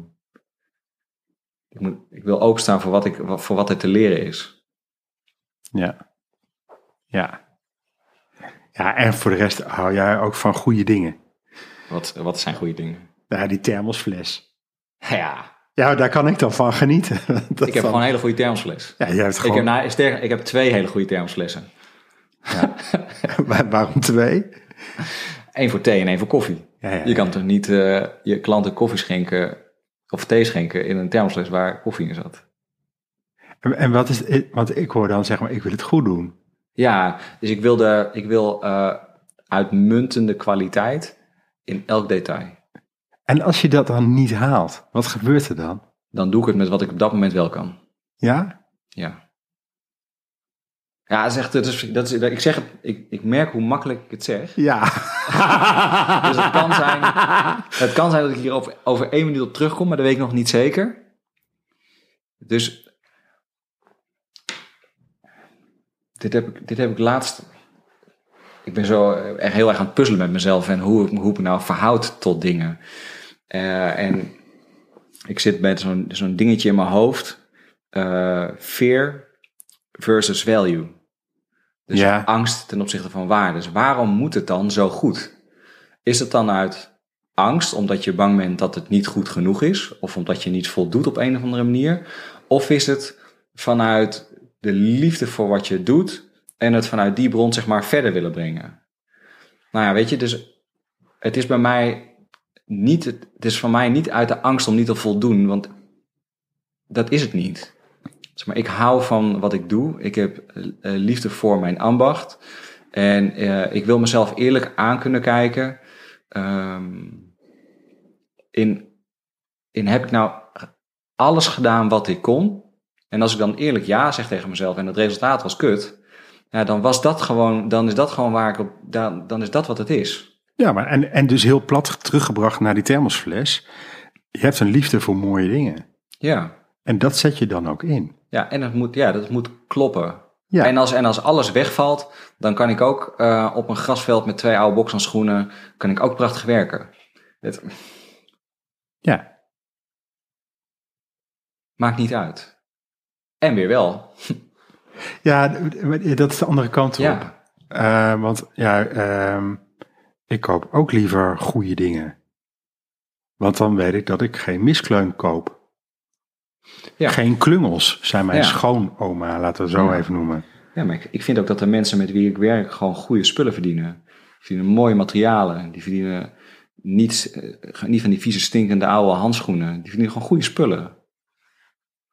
ik, moet, ik wil openstaan voor wat, ik, voor wat er te leren is. Ja. Ja. Ja, en voor de rest hou jij ook van goede dingen. Wat, wat zijn goede dingen? Ja, die thermosfles. Ja, Ja, daar kan ik dan van genieten. Dat ik heb gewoon een hele goede thermosfles. Ja, jij hebt Ik gewoon... heb, nou, sterker, ik heb twee hele goede thermosflessen. Waar- Waarom twee? Eén voor thee en één voor koffie. Ja, ja, Je kan toch niet eh, je klanten koffie schenken of thee schenken in een thermosfles waar koffie in zat. En, en wat is het? Want ik hoor dan zeg maar, ik wil het goed doen. Ja, dus ik wil, de, ik wil eh, uitmuntende kwaliteit in elk detail. En als je dat dan niet haalt, wat gebeurt er dan? Dan doe ik het met wat ik op dat moment wel kan. Ja? Ja. Ja, dat is echt, dat is, dat is, ik zeg het, ik, ik merk hoe makkelijk ik het zeg. Ja. Dus het kan zijn, het kan zijn dat ik hier over, over één minuut op terugkom, maar dat weet ik nog niet zeker. Dus dit heb ik, dit heb ik laatst. Ik ben zo echt heel erg aan het puzzelen met mezelf en hoe, ik- hoe ik me nou verhoud tot dingen. Eh, en ik zit met zo'n zo'n dingetje in mijn hoofd. eh, fear versus value. Dus Ja. angst ten opzichte van waarde. Dus waarom moet het dan zo goed? Is het dan uit angst omdat je bang bent dat het niet goed genoeg is? Of omdat je niet voldoet op een of andere manier? Of is het vanuit de liefde voor wat je doet en het vanuit die bron zeg maar verder willen brengen? Nou ja, weet je, dus het is bij mij niet, het is voor mij niet uit de angst om niet te voldoen, want dat is het niet. Zeg maar, ik hou van wat ik doe. Ik heb eh, eh, liefde voor mijn ambacht. En eh, ik wil mezelf eerlijk aan kunnen kijken. ehm, in, in heb ik nou alles gedaan wat ik kon? En als ik dan eerlijk ja zeg tegen mezelf en het resultaat was kut, ja, dan was dat gewoon, dan is dat gewoon waar ik op, dan, dan is dat wat het is. Ja, maar en, en dus heel plat teruggebracht naar die thermosfles. Je hebt een liefde voor mooie dingen. Ja. En dat zet je dan ook in. Ja, en het moet, ja, dat moet kloppen. Ja. En, als, en als alles wegvalt, dan kan ik ook eh, op een grasveld met twee oude bokshandschoenen, kan ik ook prachtig werken. Het Ja. maakt niet uit. En weer wel. Ja, dat is de andere kant op. Ja. Eh, want ja, ehm, ik koop ook liever goede dingen. Want dan weet ik dat ik geen miskleun koop. Ja. Geen klungels, zei mijn Ja. schoonoma, laten we het zo Ja. even noemen. Ja, maar ik, ik vind ook dat de mensen met wie ik werk gewoon goede spullen verdienen. Die verdienen mooie materialen. Die verdienen niet, eh, niet van die vieze stinkende oude handschoenen. Die verdienen gewoon goede spullen.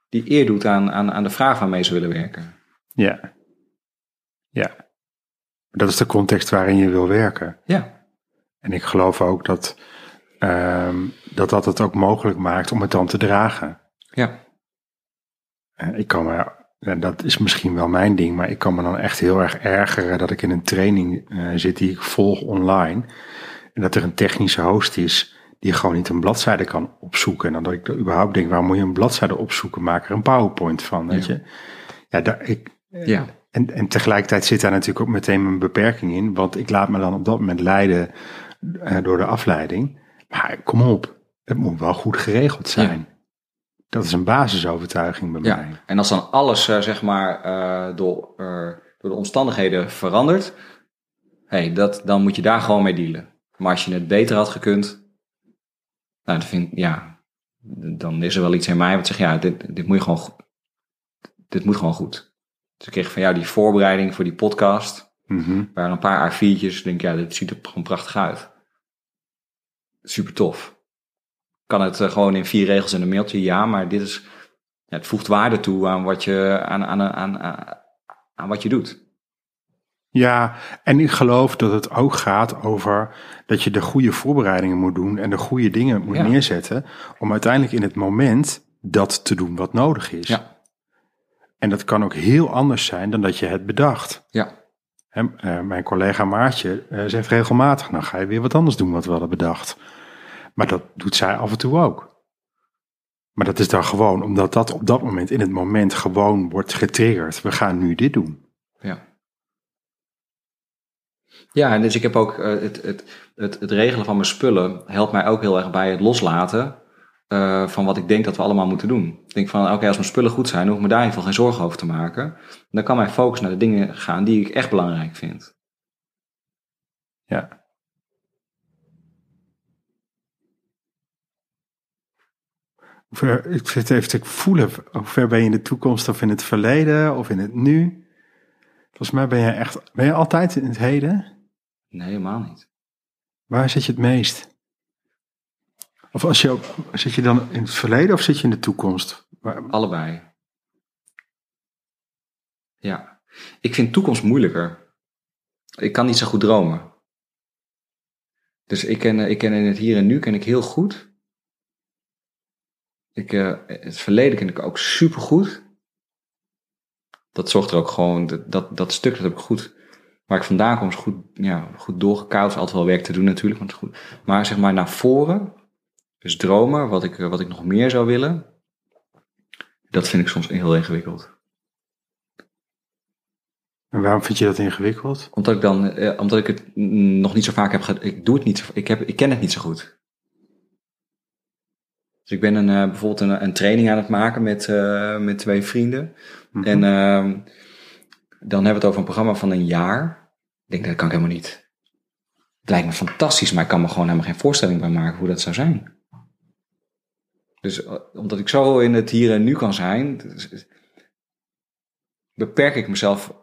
Die eer doet aan, aan, aan de vraag waarmee ze willen werken. Ja. Ja. Dat is de context waarin je wil werken. Ja, En ik geloof ook dat, ehm, dat dat het ook mogelijk maakt om het dan te dragen. Ja, Eh, Ik kan me, en dat is misschien wel mijn ding, maar ik kan me dan echt heel erg ergeren dat ik in een training eh, zit die ik volg online. En dat er een technische host is die gewoon niet een bladzijde kan opzoeken. En dan dat ik er überhaupt denk, waarom moet je een bladzijde opzoeken? Maak er een PowerPoint van, weet Ja. je. Ja, daar, ik, ja. en, en tegelijkertijd zit daar natuurlijk ook meteen mijn beperking in. Want ik laat me dan op dat moment leiden eh, door de afleiding. Maar kom op, het moet wel goed geregeld zijn. Dat is een basisovertuiging bij Ja, mij. en als dan alles eh, zeg maar eh, door, eh, door de omstandigheden verandert, hey, dat, dan moet je daar gewoon mee dealen. Maar als je het beter had gekund, nou, dan vind ja, dan is er wel iets in mij wat zegt, ja, dit, dit moet je gewoon, dit moet gewoon goed. Dus ik kreeg van jou die voorbereiding voor die podcast. Mhm. Waar een paar A4'tjes, denk ja, dit ziet er gewoon prachtig uit. Super tof. Kan het eh, gewoon in vier regels in een mailtje? Ja, maar dit is, ja, het voegt waarde toe aan wat je, aan, aan, aan, aan, wat je doet. Ja, en ik geloof dat het ook gaat over dat je de goede voorbereidingen moet doen en de goede dingen moet Ja. neerzetten om uiteindelijk in het moment dat te doen wat nodig is. Ja. En dat kan ook heel anders zijn dan dat je het bedacht. Ja, Hè, eh, mijn collega Maartje eh, zegt regelmatig, nou ga je weer wat anders doen wat we hadden bedacht. Maar dat doet zij af en toe ook. Maar dat is dan gewoon omdat dat op dat moment, in het moment, gewoon wordt getriggerd. We gaan nu dit doen. ja. Ja, en dus ik heb ook eh, het, het, het, het regelen van mijn spullen helpt mij ook heel erg bij het loslaten eh, van wat ik denk dat we allemaal moeten doen. Ik denk van, oké, als mijn spullen goed zijn, hoef ik me daar in ieder geval geen zorgen over te maken. Dan kan mijn focus naar de dingen gaan die ik echt belangrijk vind. Ja. Hoe ver- Ik zit even te voelen, hoe ver ben je in de toekomst of in het verleden of in het nu? Volgens mij ben je echt, ben je altijd in het heden? Nee, helemaal niet. Waar zit je het meest? Of als je, zit je dan in het verleden of zit je in de toekomst? Waar- Allebei. Ja. Ik vind toekomst moeilijker. Ik kan niet zo goed dromen. Dus ik ken, ik ken in het hier en nu ken ik heel goed. Ik, eh, het verleden ken ik ook super goed. Dat zorgt er ook gewoon, dat, dat, dat stuk dat heb ik goed. Waar ik vandaan kom is goed, ja, goed doorgekoud. Is altijd wel werk te doen natuurlijk. Is goed. maar zeg maar naar voren, dus dromen, wat ik, wat ik nog meer zou willen. Dat vind ik soms heel ingewikkeld. En waarom vind je dat ingewikkeld? Omdat ik dan, eh, omdat ik het nog niet zo vaak heb gedaan. Ik doe het niet zo, ik, heb, ik ken het niet zo goed. Dus ik ben een, eh, bijvoorbeeld een, een training aan het maken met, eh, met twee vrienden. Mhm. En ehm, dan hebben we het over een programma van een jaar. Ik denk, dat kan ik helemaal niet. Het lijkt me fantastisch, maar ik kan me gewoon helemaal geen voorstelling bij maken hoe dat zou zijn. Dus eh, omdat ik zo in het hier en nu kan zijn, beperk ik mezelf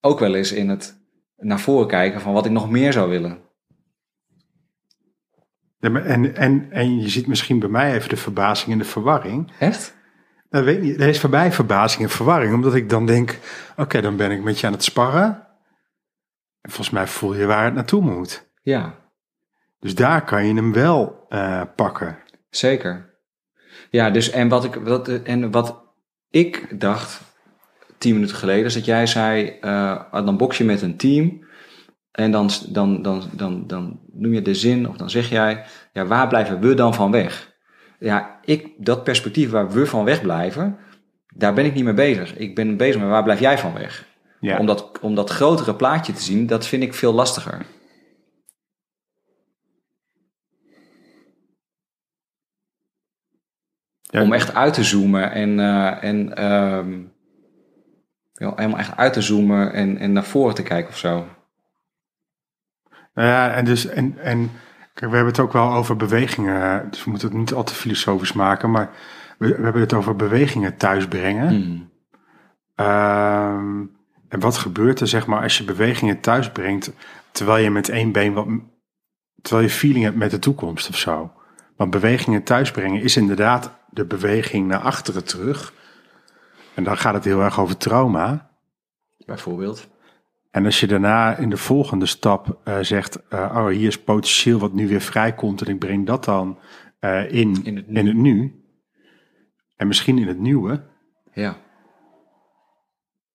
ook wel eens in het naar voren kijken van wat ik nog meer zou willen. En, en, en je ziet misschien bij mij even de verbazing en de verwarring. Echt? Nou, weet niet, er is voor mij verbazing en verwarring, omdat ik dan denk, oké, dan ben ik met je aan het sparren. En volgens mij voel je waar het naartoe moet. Ja, Dus daar kan je hem wel eh, pakken. zeker. Ja, dus en wat ik, wat, en wat ik dacht tien minuten geleden, is dat jij zei, eh, dan box je met een team en dan, dan, dan, dan, dan noem je de zin of dan zeg jij, ja, waar blijven we dan van weg? Ja, ik, dat perspectief waar we van weg blijven, daar ben ik niet mee bezig. Ik ben bezig met waar blijf jij van weg? Ja. Om, dat, om dat grotere plaatje te zien, dat vind ik veel lastiger. Ja, Om echt uit te zoomen en, eh, en ehm, ja, helemaal echt uit te zoomen en, en naar voren te kijken of zo. Nou ja, en dus, en, en kijk, we hebben het ook wel over bewegingen, dus we moeten het niet al te filosofisch maken, maar we, we hebben het over bewegingen thuisbrengen. Hmm. Ehm, en wat gebeurt er, zeg maar, als je bewegingen thuis brengt, terwijl je met één been wat, terwijl je feeling hebt met de toekomst of zo? Want bewegingen thuisbrengen is inderdaad de beweging naar achteren terug. En dan gaat het heel erg over trauma. Bijvoorbeeld. En als je daarna in de volgende stap eh, zegt, eh, oh, hier is potentieel wat nu weer vrijkomt en ik breng dat dan eh, in, In het nu. in het nu. En misschien in het nieuwe. Ja.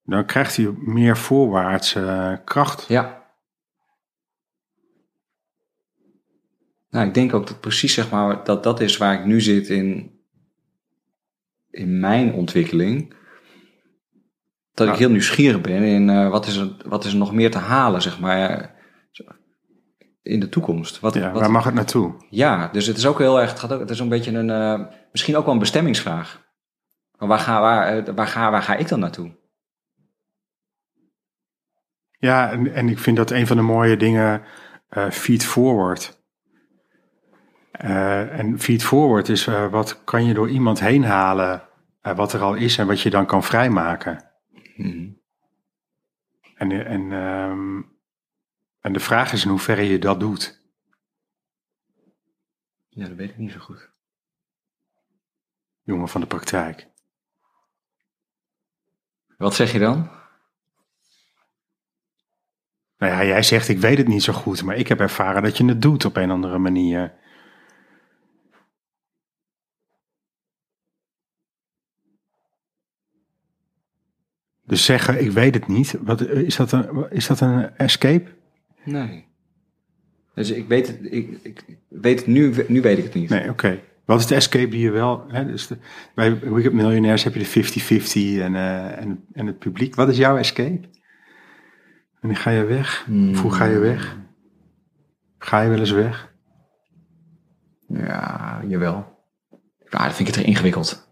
Dan krijgt hij meer voorwaartse kracht. Ja. Nou, ik denk ook dat precies zeg maar, dat dat is waar ik nu zit in, in mijn ontwikkeling. Dat Nou. ik heel nieuwsgierig ben in eh, wat, is er, wat is er nog meer te halen, zeg maar, in de toekomst. Wat, Ja, wat, waar mag het naartoe? ja, dus het is ook heel erg, het, gaat ook, het is een beetje een, eh, misschien ook wel een bestemmingsvraag. Maar waar ga, waar, eh, waar, ga, waar ga ik dan naartoe? Ja, en, en ik vind dat een van de mooie dingen eh feed forward. En feed forward is wat kan je door iemand heen halen, wat er al is en wat je dan kan vrijmaken. Hmm. En, en, ehm, en de vraag is in hoeverre je dat doet. Ja, dat weet ik niet zo goed. Jongen van de praktijk. Wat zeg je dan? Nou ja, jij zegt ik weet het niet zo goed, maar ik heb ervaren dat je het doet op een andere manier. Dus zeggen ik weet het niet, wat, is, dat een, is dat een escape? Nee. Dus ik weet het, ik, ik weet het nu, nu weet ik het niet. Nee, oké. Wat is de escape die je wel... Hè, dus de, bij Weekend Miljonairs heb je de 50-50 en, eh, en, en het publiek. Wat is jouw escape? Wanneer ga je weg? Of hoe ga je weg? Ga je wel eens weg? Ja, jawel. Ja, dan vind ik het ingewikkeld.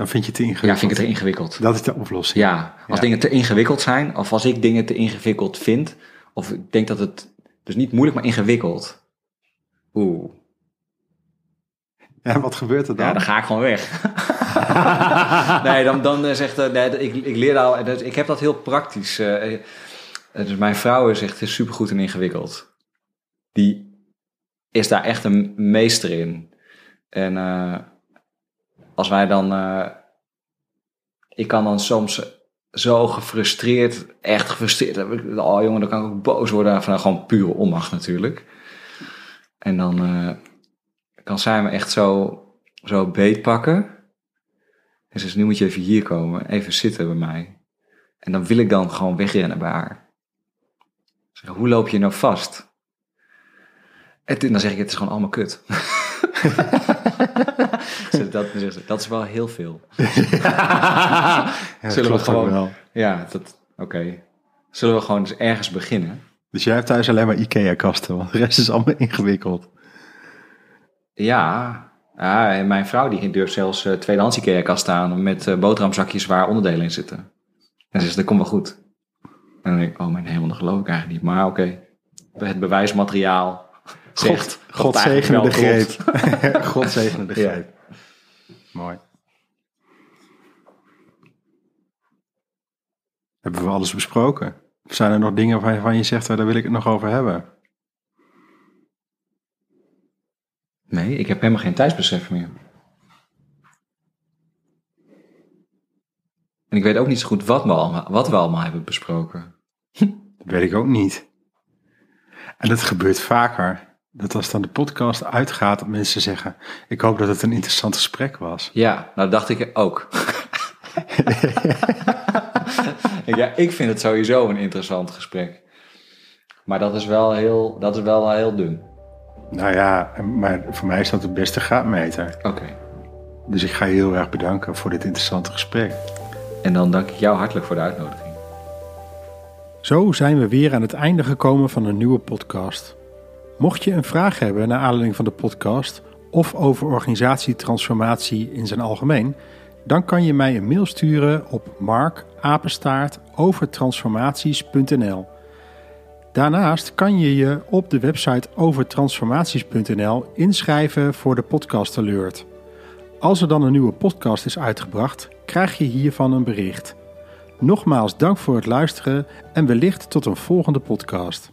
Dan vind je het te ingewikkeld. Ja, vind ik het ingewikkeld. Dat is de oplossing. Ja, als Ja. dingen te ingewikkeld zijn, of als ik dingen te ingewikkeld vind, of ik denk dat het, dus niet moeilijk, maar ingewikkeld. Oeh, Ja, wat gebeurt er dan? ja, dan ga ik gewoon weg. nee, dan, dan eh, zegt, eh, nee, ik, ik leer al, dus ik heb dat heel praktisch. eh, dus mijn vrouw is echt supergoed en ingewikkeld. Die is daar echt een meester in. En eh, als wij dan, eh, ik kan dan soms zo gefrustreerd, echt gefrustreerd. Oh jongen, dan kan ik ook boos worden van gewoon pure onmacht natuurlijk. En dan eh, kan zij me echt zo, zo beetpakken. En ze zegt, nu moet je even hier komen, even zitten bij mij. En dan wil ik dan gewoon wegrennen bij haar. Hoe loop je nou vast? En dan zeg ik, het is gewoon allemaal kut. Dat, dat is wel heel veel. Ja, Zullen we gewoon- wel. Ja, dat, oké. Zullen we gewoon eens ergens beginnen? Dus jij hebt thuis alleen maar Ikea-kasten, want de rest is allemaal ingewikkeld. Ja, ja en mijn vrouw die durft zelfs eh, tweedehands Ikea-kast staan met eh, boterhamzakjes waar onderdelen in zitten. En ze zegt, dat komt wel goed. En dan denk ik, oh mijn hemel, dat geloof ik eigenlijk niet. Maar oké, het bewijsmateriaal. God, God zegene de greep. God zegene de Ja. greep. Mooi. Hebben we alles besproken? Of zijn er nog dingen waarvan je zegt, "Oh, daar wil ik het nog over hebben? Nee, ik heb helemaal geen tijdsbesef meer. En ik weet ook niet zo goed wat we allemaal, wat we allemaal hebben besproken. Dat weet ik ook niet. En dat gebeurt vaker. Dat als dan de podcast uitgaat, dat mensen zeggen, ik hoop dat het een interessant gesprek was. Ja, nou dat dacht ik ook. ja, ik vind het sowieso een interessant gesprek. Maar dat is wel heel, dat is wel heel dun. Nou ja, maar voor mij is dat de beste graadmeter. Oké. Dus ik ga je heel erg bedanken voor dit interessante gesprek. En dan dank ik jou hartelijk voor de uitnodiging. Zo zijn we weer aan het einde gekomen van een nieuwe podcast. Mocht je een vraag hebben naar aanleiding van de podcast of over organisatietransformatie in zijn algemeen, dan kan je mij een mail sturen op markapenstaartovertransformaties.nl. Daarnaast kan je je op de website overtransformaties.nl inschrijven voor de podcast alert. Als er dan een nieuwe podcast is uitgebracht, krijg je hiervan een bericht. Nogmaals dank voor het luisteren en wellicht tot een volgende podcast.